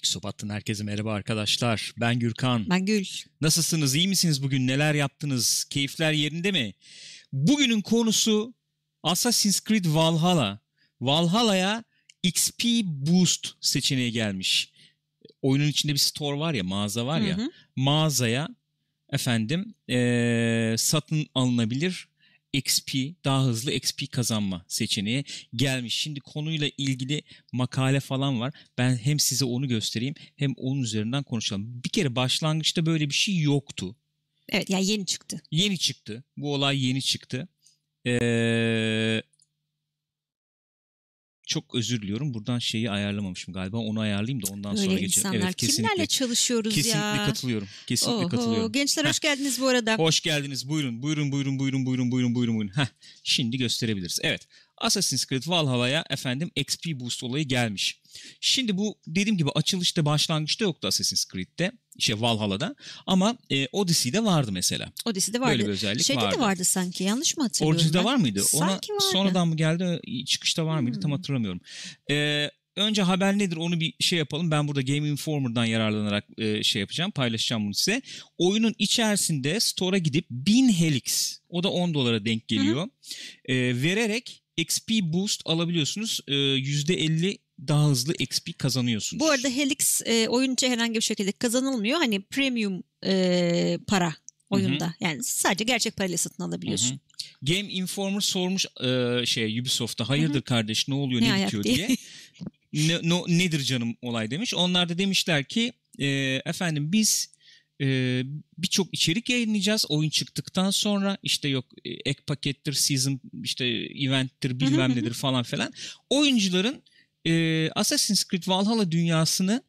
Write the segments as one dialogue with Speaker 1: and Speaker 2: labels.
Speaker 1: Pixopat'tan herkese merhaba arkadaşlar. Ben Gürkan.
Speaker 2: Ben Gül.
Speaker 1: Nasılsınız? İyi misiniz bugün? Neler yaptınız? Keyifler yerinde mi? Bugünün konusu Assassin's Creed Valhalla. Valhalla'ya XP Boost seçeneği gelmiş. Oyunun içinde bir store var ya, mağaza var ya.
Speaker 2: Hı hı.
Speaker 1: Mağazaya efendim eee, satın alınabilir XP, daha hızlı XP kazanma seçeneği gelmiş. Şimdi konuyla ilgili makale falan var. Ben hem size onu göstereyim hem onun üzerinden konuşalım. Bir kere başlangıçta böyle bir şey yoktu.
Speaker 2: Evet yani yeni çıktı.
Speaker 1: Yeni çıktı. Bu olay yeni çıktı. Ee, çok özür diliyorum. Buradan şeyi ayarlamamışım galiba. Onu ayarlayayım da ondan sonra
Speaker 2: Öyle
Speaker 1: geçelim.
Speaker 2: insanlar.
Speaker 1: Evet kesinlikle.
Speaker 2: Kimlerle çalışıyoruz
Speaker 1: Kesinlikle
Speaker 2: ya?
Speaker 1: katılıyorum. Kesinlikle
Speaker 2: Oho,
Speaker 1: katılıyorum.
Speaker 2: Gençler hoş geldiniz bu arada.
Speaker 1: Hoş geldiniz. Buyurun, buyurun, buyurun, buyurun, buyurun, buyurun, buyurun, buyurun. Heh, şimdi gösterebiliriz. Evet. Assassin's Creed Valhalla'ya efendim XP boost olayı gelmiş. Şimdi bu dediğim gibi açılışta başlangıçta yoktu Assassin's Creed'de. Şey Valhalla'da. Ama e, Odyssey'de vardı mesela.
Speaker 2: Odyssey'de vardı.
Speaker 1: Böyle bir özellik
Speaker 2: Şeyde
Speaker 1: vardı.
Speaker 2: de vardı sanki yanlış mı hatırlıyorum ben?
Speaker 1: var mıydı? Ona
Speaker 2: Sanki vardı.
Speaker 1: sonradan mı geldi? Çıkışta var mıydı? Tam
Speaker 2: Hmm.
Speaker 1: hatırlamıyorum. Ee, önce haber nedir onu bir şey yapalım. Ben burada Game Informer'dan yararlanarak e, şey yapacağım. Paylaşacağım bunu size. Oyunun içerisinde store'a gidip 1000 Helix o da 10 dolara denk geliyor. e, vererek XP boost alabiliyorsunuz. E, %50 daha hızlı XP kazanıyorsunuz.
Speaker 2: Bu arada Helix e, oyun içi herhangi bir şekilde kazanılmıyor. Hani premium e, para oyunda. Yani sadece gerçek parayla satın alabiliyorsun.
Speaker 1: Hı hı. Game Informer sormuş e, şey Ubisoft'a hayırdır kardeş ne oluyor
Speaker 2: Ne
Speaker 1: ne, bitiyor
Speaker 2: diye.
Speaker 1: diye. ne, no- nedir canım olay demiş. Onlar da demişler ki e, efendim biz e, birçok içerik yayınlayacağız oyun çıktıktan sonra işte yok e, ek pakettir season işte eventtir bilmem nedir falan filan. Oyuncuların e, Assassin's Creed Valhalla dünyasını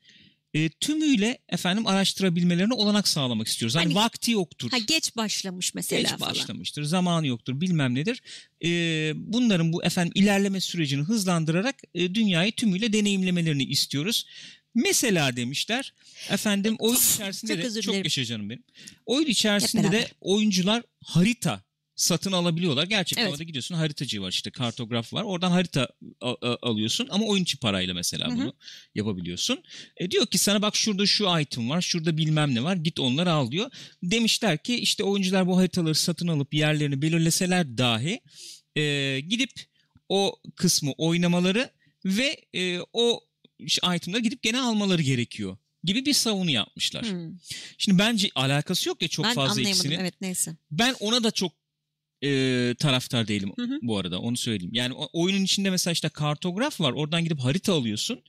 Speaker 1: e, tümüyle efendim araştırabilmelerine olanak sağlamak istiyoruz. Hani,
Speaker 2: Hani-
Speaker 1: vakti yoktur.
Speaker 2: Ha geç başlamış mesela
Speaker 1: Geç
Speaker 2: falan.
Speaker 1: başlamıştır, zamanı yoktur, bilmem nedir. Ee, bunların bu efendim ilerleme sürecini hızlandırarak e, dünyayı tümüyle deneyimlemelerini istiyoruz. Mesela demişler efendim oyun içerisinde
Speaker 2: çok
Speaker 1: de çok yaşa canım benim. Oyun içerisinde de oyuncular harita satın alabiliyorlar. Gerçek
Speaker 2: Evet.
Speaker 1: havada gidiyorsun haritacı var işte kartograf var. Oradan harita alıyorsun ama oyun içi parayla mesela bunu yapabiliyorsun. E, diyor ki sana bak şurada şu item var, şurada bilmem ne var. Git onları al diyor. Demişler ki işte oyuncular bu haritaları satın alıp yerlerini belirleseler dahi e, gidip o kısmı oynamaları ve e, o itemları gidip gene almaları gerekiyor gibi bir savunu yapmışlar.
Speaker 2: Hmm.
Speaker 1: Şimdi bence alakası yok ya çok
Speaker 2: ben
Speaker 1: fazla
Speaker 2: anlayamadım.
Speaker 1: ikisinin.
Speaker 2: Evet neyse.
Speaker 1: Ben ona da çok e, taraftar değilim
Speaker 2: Hı hı.
Speaker 1: bu arada onu söyleyeyim. Yani o, oyunun içinde mesela işte kartograf var oradan gidip harita alıyorsun.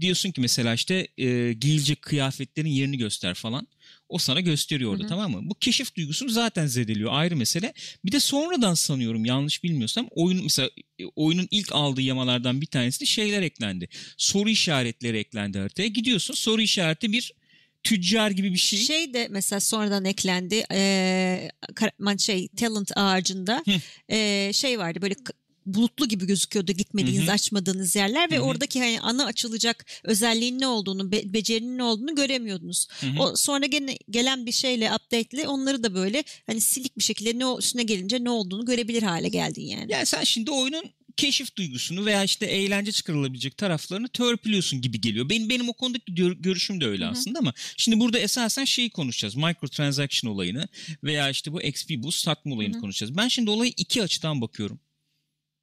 Speaker 1: Diyorsun ki mesela işte e, giyilecek kıyafetlerin yerini göster falan. O sana gösteriyor orada tamam mı? Bu keşif duygusunu zaten zedeliyor ayrı mesele. Bir de sonradan sanıyorum yanlış bilmiyorsam oyun mesela e, oyunun ilk aldığı yamalardan bir tanesi de şeyler eklendi. Soru işaretleri eklendi haritaya. Gidiyorsun soru işareti bir tüccar gibi bir şey.
Speaker 2: Şey de mesela sonradan eklendi. Kar- şey talent ağacında
Speaker 1: Hı.
Speaker 2: ee, şey vardı böyle bulutlu gibi gözüküyordu gitmediğiniz
Speaker 1: Hı hı.
Speaker 2: açmadığınız yerler ve
Speaker 1: Hı hı.
Speaker 2: oradaki hani ana açılacak özelliğin ne olduğunu be- becerinin ne olduğunu göremiyordunuz.
Speaker 1: Hı hı.
Speaker 2: O sonra gene gelen bir şeyle update'le onları da böyle hani silik bir şekilde ne üstüne gelince ne olduğunu görebilir hale geldin yani.
Speaker 1: Yani sen şimdi oyunun keşif duygusunu veya işte eğlence çıkarılabilecek taraflarını törpülüyorsun gibi geliyor. Benim benim o konudaki gör- görüşüm de öyle
Speaker 2: Hı hı.
Speaker 1: aslında ama şimdi burada esasen şeyi konuşacağız. Microtransaction olayını veya işte bu XP boost satma olayını
Speaker 2: Hı hı.
Speaker 1: konuşacağız. Ben şimdi olayı iki açıdan bakıyorum.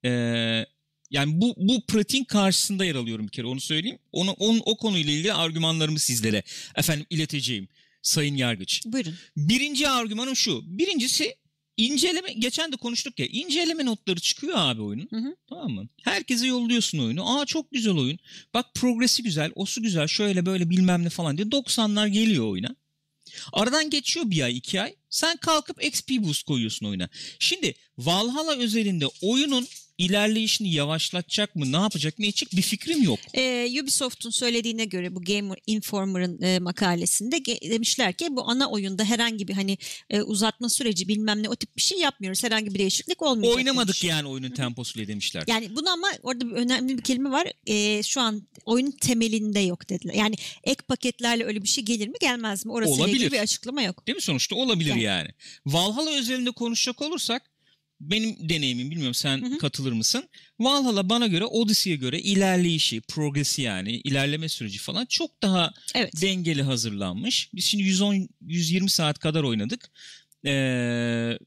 Speaker 1: Ee, yani bu bu pratiğin karşısında yer alıyorum bir kere onu söyleyeyim. Onu, onun, o konuyla ilgili argümanlarımı sizlere efendim ileteceğim sayın yargıç.
Speaker 2: Buyurun.
Speaker 1: Birinci argümanım şu. Birincisi inceleme geçen de konuştuk ya inceleme notları çıkıyor abi oyunun.
Speaker 2: Hı hı.
Speaker 1: Tamam mı? Herkese yolluyorsun oyunu. Aa çok güzel oyun. Bak progresi güzel, osu güzel, şöyle böyle bilmem ne falan diye 90'lar geliyor oyuna. Aradan geçiyor bir ay iki ay. Sen kalkıp XP boost koyuyorsun oyuna. Şimdi Valhalla özelinde oyunun ilerleyişini yavaşlatacak mı, ne yapacak, ne edecek bir fikrim yok.
Speaker 2: Ee, Ubisoft'un söylediğine göre bu Game Informer'ın e, makalesinde ge- demişler ki bu ana oyunda herhangi bir hani e, uzatma süreci bilmem ne o tip bir şey yapmıyoruz. Herhangi bir değişiklik olmayacak.
Speaker 1: Oynamadık
Speaker 2: demiş.
Speaker 1: yani oyunun temposuyla demişler.
Speaker 2: Yani bunu ama orada bir önemli bir kelime var. Ee, şu an oyunun temelinde yok dediler. Yani ek paketlerle öyle bir şey gelir mi gelmez mi? Orasıyla
Speaker 1: Olabilir.
Speaker 2: ilgili bir açıklama yok.
Speaker 1: Değil mi sonuçta olabilir
Speaker 2: Yani.
Speaker 1: yani. Valhalla özelinde konuşacak olursak benim deneyimim bilmiyorum sen hı hı. katılır mısın? Valhalla bana göre Odyssey'e göre ilerleyişi, progresi yani ilerleme süreci falan çok daha evet. dengeli hazırlanmış. Biz şimdi 110 120 saat kadar oynadık. Ee,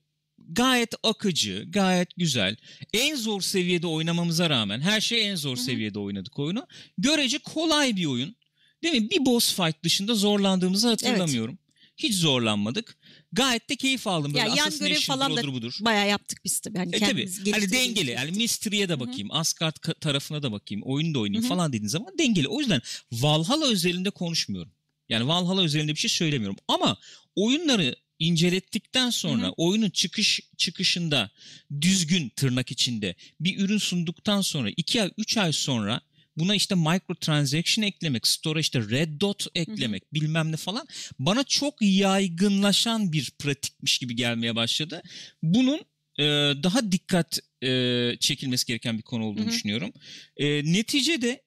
Speaker 1: gayet akıcı, gayet güzel. En zor seviyede oynamamıza rağmen her şey en zor Hı-hı. seviyede oynadık oyunu. Görece kolay bir oyun. Değil mi? Bir boss fight dışında zorlandığımızı hatırlamıyorum. Evet. Hiç zorlanmadık. Gayet de keyif aldım böyle.
Speaker 2: Ya yan görev falan da budur. bayağı yaptık biz tabii. Hani
Speaker 1: e tabii. Hani dengeli. Yani Mystery'e de bakayım. Hı-hı. Asgard tarafına da bakayım. Oyunu da oynayayım Hı-hı. falan dediğin zaman dengeli. O yüzden Valhalla özelinde konuşmuyorum. Yani Valhalla özelinde bir şey söylemiyorum. Ama oyunları incelettikten sonra Hı-hı. oyunun çıkış çıkışında düzgün tırnak içinde bir ürün sunduktan sonra 2 ay 3 ay sonra buna işte microtransaction eklemek, store işte red dot eklemek Hı-hı. bilmem ne falan bana çok yaygınlaşan bir pratikmiş gibi gelmeye başladı. Bunun e, daha dikkat e, çekilmesi gereken bir konu olduğunu Hı-hı. düşünüyorum. E, neticede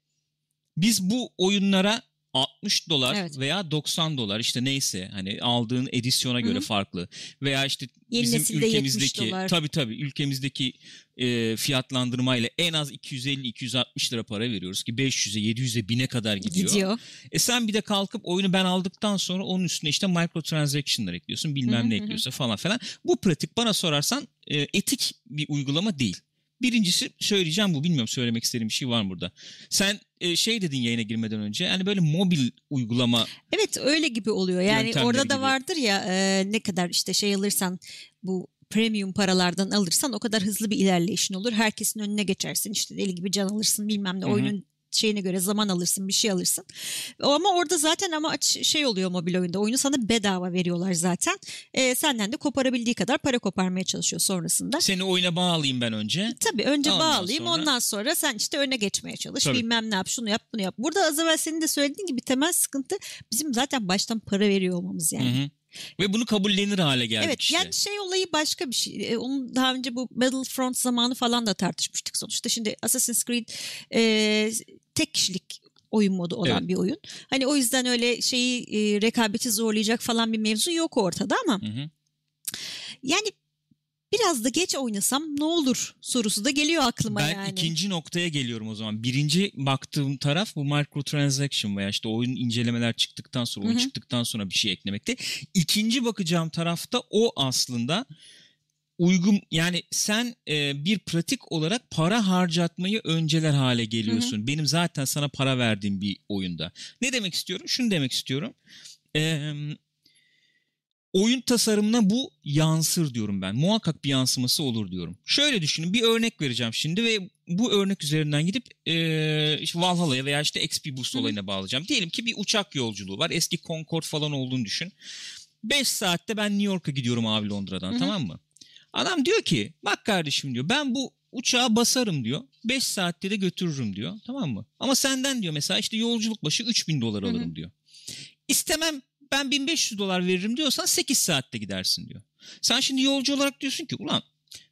Speaker 1: biz bu oyunlara 60 dolar evet. veya 90 dolar işte neyse hani aldığın edisyona göre Hı-hı. farklı veya işte Yeni bizim ülkemizdeki tabi tabi ülkemizdeki e, fiyatlandırmayla en az 250-260 lira para veriyoruz ki 500'e 700'e 1000'e kadar gidiyor. gidiyor. E sen bir de kalkıp oyunu ben aldıktan sonra onun üstüne işte microtransaction'lar ekliyorsun bilmem Hı-hı. ne ekliyorsun falan falan. Bu pratik bana sorarsan e, etik bir uygulama değil. Birincisi söyleyeceğim bu. Bilmiyorum söylemek istediğim bir şey var mı burada. Sen e, şey dedin yayına girmeden önce. Yani böyle mobil uygulama.
Speaker 2: Evet öyle gibi oluyor. Yani orada da gibi. vardır ya e, ne kadar işte şey alırsan bu premium paralardan alırsan o kadar hızlı bir ilerleyişin olur. Herkesin önüne geçersin. İşte deli gibi can alırsın bilmem ne. Hı-hı. Oyunun şeyine göre zaman alırsın bir şey alırsın. Ama orada zaten ama şey oluyor mobil oyunda oyunu sana bedava veriyorlar zaten. E, senden de koparabildiği kadar para koparmaya çalışıyor sonrasında.
Speaker 1: Seni oyuna bağlayayım ben önce.
Speaker 2: Tabii önce ondan bağlayayım sonra... ondan sonra sen işte öne geçmeye çalış Tabii. bilmem ne yap şunu yap bunu yap. Burada az evvel senin de söylediğin gibi temel sıkıntı bizim zaten baştan para veriyor olmamız yani. Hı hı.
Speaker 1: Ve bunu kabullenir hale geldik
Speaker 2: evet,
Speaker 1: işte.
Speaker 2: Yani şey olayı başka bir şey. E, onu daha önce bu Battlefront zamanı falan da tartışmıştık sonuçta. Şimdi Assassin's Creed e, tek kişilik oyun modu olan evet. bir oyun. Hani o yüzden öyle şeyi e, rekabeti zorlayacak falan bir mevzu yok ortada ama hı hı. yani biraz da geç oynasam ne olur sorusu da geliyor aklıma
Speaker 1: ben
Speaker 2: yani.
Speaker 1: Ben ikinci noktaya geliyorum o zaman. Birinci baktığım taraf bu microtransaction veya işte oyun incelemeler çıktıktan sonra, oyun Hı-hı. çıktıktan sonra bir şey eklemekte. İkinci bakacağım tarafta o aslında uygun yani sen e, bir pratik olarak para harcatmayı önceler hale geliyorsun. Hı-hı. Benim zaten sana para verdiğim bir oyunda. Ne demek istiyorum? Şunu demek istiyorum. Eee oyun tasarımına bu yansır diyorum ben. Muhakkak bir yansıması olur diyorum. Şöyle düşünün bir örnek vereceğim şimdi ve bu örnek üzerinden gidip e, işte Valhalla'ya veya işte XP Boost olayına bağlayacağım. Diyelim ki bir uçak yolculuğu var. Eski Concorde falan olduğunu düşün. 5 saatte ben New York'a gidiyorum abi Londra'dan Hı-hı. tamam mı? Adam diyor ki bak kardeşim diyor ben bu uçağa basarım diyor. 5 saatte de götürürüm diyor. Tamam mı? Ama senden diyor mesela işte yolculuk başı 3000 dolar alırım Hı-hı. diyor. İstemem ben 1500 dolar veririm diyorsan 8 saatte gidersin diyor. Sen şimdi yolcu olarak diyorsun ki ulan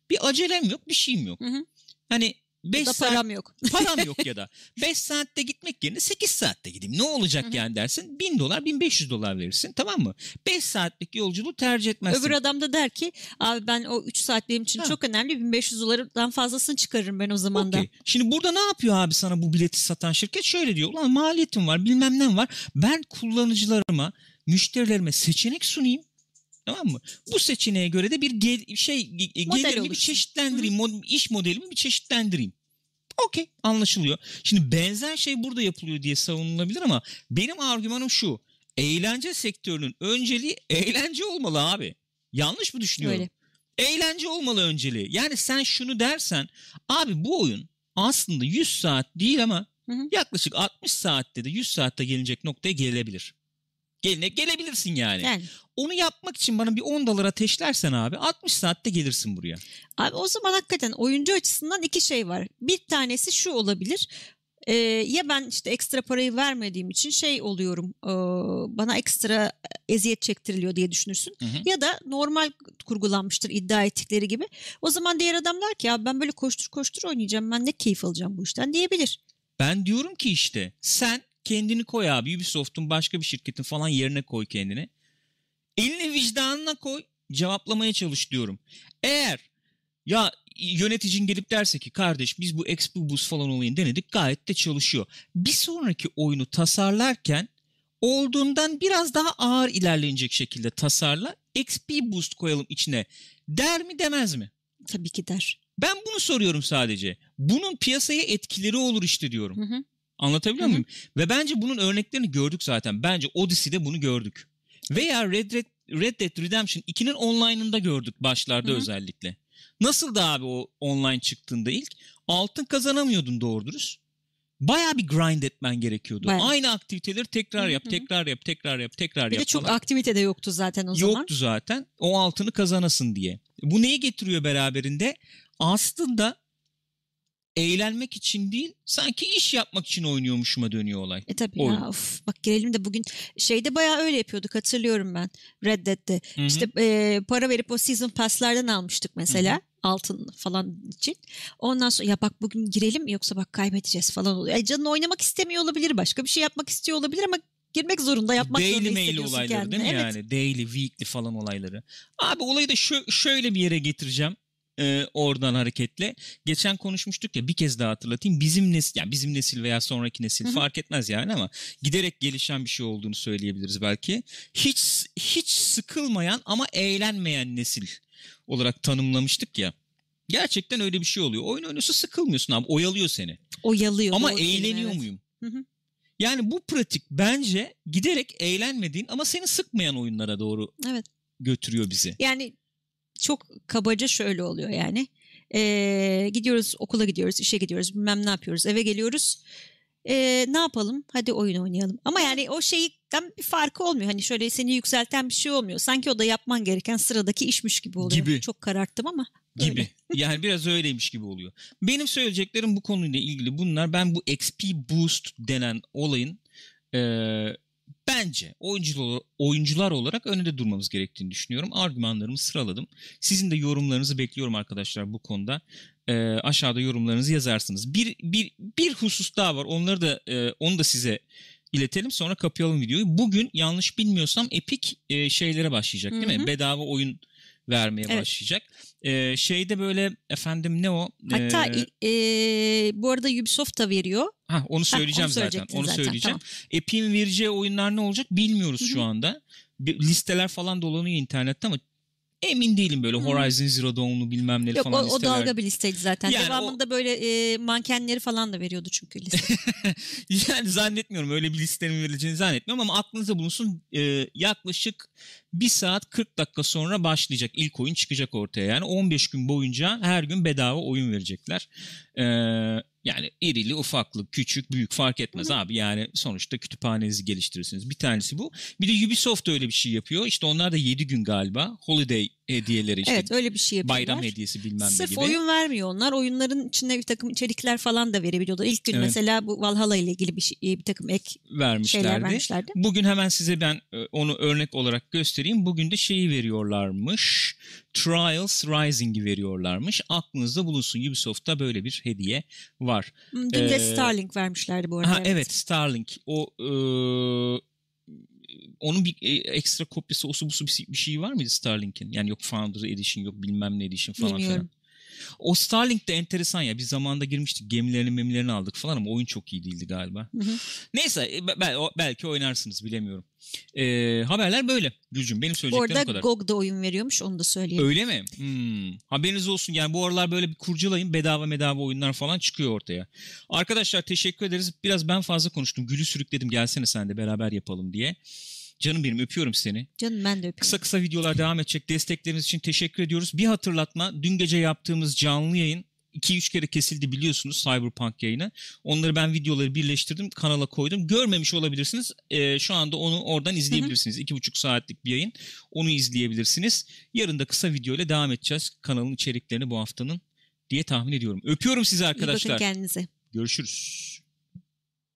Speaker 1: bir acelem yok bir şeyim yok. Hı hı. Hani 5
Speaker 2: saat param yok.
Speaker 1: param yok ya da 5 saatte gitmek yerine 8 saatte gideyim. Ne olacak Hı-hı. yani dersin. 1000 dolar 1500 dolar verirsin tamam mı? 5 saatlik yolculuğu tercih etmezsin.
Speaker 2: Öbür adam da der ki abi ben o 3 saat benim için ha. çok önemli 1500 dolardan fazlasını çıkarırım ben o zaman okay. da.
Speaker 1: Şimdi burada ne yapıyor abi sana bu bileti satan şirket? Şöyle diyor ulan maliyetim var bilmem ne var. Ben kullanıcılarıma müşterilerime seçenek sunayım. Tamam mı? Bu seçeneğe göre de bir gel, şey gelirimi bir çeşitlendireyim. Mod, iş modelimi bir çeşitlendireyim. Okey anlaşılıyor. Şimdi benzer şey burada yapılıyor diye savunulabilir ama benim argümanım şu. Eğlence sektörünün önceliği eğlence olmalı abi. Yanlış mı düşünüyorum? Öyle. Eğlence olmalı önceliği. Yani sen şunu dersen abi bu oyun aslında 100 saat değil ama hı hı. yaklaşık 60 saatte de 100 saatte gelecek noktaya gelebilir. Geline gelebilirsin yani. yani. Onu yapmak için bana bir 10 dolar ateşlersen abi 60 saatte gelirsin buraya.
Speaker 2: Abi o zaman hakikaten oyuncu açısından iki şey var. Bir tanesi şu olabilir. Ee, ya ben işte ekstra parayı vermediğim için şey oluyorum e, bana ekstra eziyet çektiriliyor diye düşünürsün. Hı hı. Ya da normal kurgulanmıştır iddia ettikleri gibi. O zaman diğer adamlar ki ya ben böyle koştur koştur oynayacağım ben ne keyif alacağım bu işten diyebilir.
Speaker 1: Ben diyorum ki işte sen kendini koy abi. Ubisoft'un başka bir şirketin falan yerine koy kendini. Elini vicdanına koy. Cevaplamaya çalış diyorum. Eğer Ya yöneticin gelip derse ki kardeş biz bu XP Boost falan olayını denedik gayet de çalışıyor. Bir sonraki oyunu tasarlarken olduğundan biraz daha ağır ilerlenecek şekilde tasarla. XP Boost koyalım içine. Der mi demez mi?
Speaker 2: Tabii ki der.
Speaker 1: Ben bunu soruyorum sadece. Bunun piyasaya etkileri olur işte diyorum. Hı hı. Anlatabiliyor hı hı. muyum? Ve bence bunun örneklerini gördük zaten. Bence Odyssey'de bunu gördük. Veya Red Dead, Red Dead Redemption 2'nin online'ında gördük başlarda hı hı. özellikle. Nasıl da abi o online çıktığında ilk? Altın kazanamıyordun doğru dürüst. Baya bir grind etmen gerekiyordu. Bayağı. Aynı aktiviteleri tekrar yap, tekrar yap, tekrar yap, tekrar yap.
Speaker 2: Bir de çok falan. aktivite de yoktu zaten o
Speaker 1: yoktu
Speaker 2: zaman.
Speaker 1: Yoktu zaten. O altını kazanasın diye. Bu neyi getiriyor beraberinde? Aslında eğlenmek için değil sanki iş yapmak için oynuyormuşuma dönüyor olay.
Speaker 2: E tabii Oyun. ya of, bak gelelim de bugün şeyde bayağı öyle yapıyorduk hatırlıyorum ben Red Dead'de. Hı-hı. İşte e, para verip o season pass'lardan almıştık mesela. Hı-hı altın falan için. Ondan sonra ya bak bugün girelim yoksa bak kaybedeceğiz falan oluyor. Yani canın oynamak istemiyor olabilir başka bir şey yapmak istiyor olabilir ama girmek zorunda yapmak
Speaker 1: Daily
Speaker 2: zorunda
Speaker 1: mail olayları kendini. değil mi evet. yani? Daily, weekly falan olayları. Abi olayı da şu, şöyle bir yere getireceğim e, oradan hareketle. Geçen konuşmuştuk ya bir kez daha hatırlatayım. Bizim nesil yani bizim nesil veya sonraki nesil Hı-hı. fark etmez yani ama giderek gelişen bir şey olduğunu söyleyebiliriz belki. Hiç hiç sıkılmayan ama eğlenmeyen nesil olarak tanımlamıştık ya. Gerçekten öyle bir şey oluyor. Oyun oynuyorsa sıkılmıyorsun abi. Oyalıyor seni.
Speaker 2: Oyalıyor.
Speaker 1: Ama eğleniyor evet. muyum? Hı hı. Yani bu pratik bence giderek eğlenmediğin ama seni sıkmayan oyunlara doğru evet. götürüyor bizi.
Speaker 2: Yani çok kabaca şöyle oluyor yani. Ee, gidiyoruz okula gidiyoruz, işe gidiyoruz, bilmem ne yapıyoruz, eve geliyoruz. Ee, ne yapalım? Hadi oyun oynayalım. Ama yani o şeyden bir farkı olmuyor. Hani şöyle seni yükselten bir şey olmuyor. Sanki o da yapman gereken sıradaki işmiş gibi oluyor. Gibi. Çok kararttım ama.
Speaker 1: Gibi. Öyle. yani biraz öyleymiş gibi oluyor. Benim söyleyeceklerim bu konuyla ilgili bunlar. Ben bu XP Boost denen olayın e, bence oyuncular, oyuncular olarak önünde durmamız gerektiğini düşünüyorum. Argümanlarımı sıraladım. Sizin de yorumlarınızı bekliyorum arkadaşlar bu konuda. E, aşağıda yorumlarınızı yazarsınız. Bir, bir, bir husus daha var. Onları da e, onu da size iletelim sonra kapayalım videoyu. Bugün yanlış bilmiyorsam Epic e, şeylere başlayacak değil Hı-hı. mi? Bedava oyun vermeye evet. başlayacak. Ee, şeyde böyle efendim ne o?
Speaker 2: Hatta ee, e, bu arada Ubisoft da veriyor.
Speaker 1: Ha onu söyleyeceğim ha, onu zaten. Onu zaten, söyleyeceğim. Tamam. Epic'in vereceği oyunlar ne olacak bilmiyoruz Hı-hı. şu anda. Listeler falan dolanıyor internette ama emin değilim böyle. Horizon Zero Dawn'lu bilmem ne falan
Speaker 2: o, listeler. o dalga bir listeydi zaten. Yani Devamında o... böyle e, mankenleri falan da veriyordu çünkü liste.
Speaker 1: yani zannetmiyorum öyle bir listenin verileceğini zannetmiyorum ama aklınızda bulunsun e, yaklaşık 1 saat 40 dakika sonra başlayacak ilk oyun çıkacak ortaya. Yani 15 gün boyunca her gün bedava oyun verecekler. Ee, yani irili ufaklı küçük büyük fark etmez Hı-hı. abi yani sonuçta kütüphanenizi geliştirirsiniz. Bir tanesi bu. Bir de Ubisoft öyle bir şey yapıyor. İşte onlar da 7 gün galiba holiday hediyeleri işte.
Speaker 2: Evet öyle bir şey yapıyorlar.
Speaker 1: Bayram hediyesi bilmem ne
Speaker 2: gibi. Sırf oyun vermiyor onlar. Oyunların içinde bir takım içerikler falan da verebiliyorlar. İlk gün evet. mesela bu Valhalla ile ilgili bir, şey, bir takım ek vermişlerdi. şeyler vermişlerdi.
Speaker 1: Bugün hemen size ben e, onu örnek olarak göstereyim. Bugün de şeyi veriyorlarmış. Trials Rising'i veriyorlarmış. Aklınızda bulunsun. Ubisoft'ta böyle bir hediye var.
Speaker 2: Dün de ee, Starlink vermişlerdi bu arada.
Speaker 1: Ha, evet. evet Starlink. O e, onun bir e, ekstra kopyası osu busu bir şey var mıydı Starlink'in? Yani yok Founder Edition yok bilmem ne Edition falan Bilmiyorum. filan. O Starlink de enteresan ya. Biz zamanında girmiştik gemilerini memilerini aldık falan ama oyun çok iyi değildi galiba. Hı hı. Neyse e, belki oynarsınız bilemiyorum. Ee, haberler böyle Gülcüm. Benim söyleyeceklerim
Speaker 2: Orada
Speaker 1: bu kadar.
Speaker 2: GOG da oyun veriyormuş onu da söyleyeyim.
Speaker 1: Öyle mi? Hmm. Haberiniz olsun. Yani bu aralar böyle bir kurcalayın. Bedava bedava oyunlar falan çıkıyor ortaya. Arkadaşlar teşekkür ederiz. Biraz ben fazla konuştum. Gülü sürükledim gelsene sen de beraber yapalım diye. Canım benim öpüyorum seni.
Speaker 2: Canım ben de öpüyorum.
Speaker 1: Kısa kısa videolar devam edecek. Destekleriniz için teşekkür ediyoruz. Bir hatırlatma. Dün gece yaptığımız canlı yayın 2-3 kere kesildi biliyorsunuz Cyberpunk yayını. Onları ben videoları birleştirdim kanala koydum. Görmemiş olabilirsiniz. Ee, şu anda onu oradan izleyebilirsiniz. 2,5 saatlik bir yayın. Onu izleyebilirsiniz. Yarın da kısa video ile devam edeceğiz. Kanalın içeriklerini bu haftanın diye tahmin ediyorum. Öpüyorum sizi arkadaşlar.
Speaker 2: İyi bakın kendinize.
Speaker 1: Görüşürüz.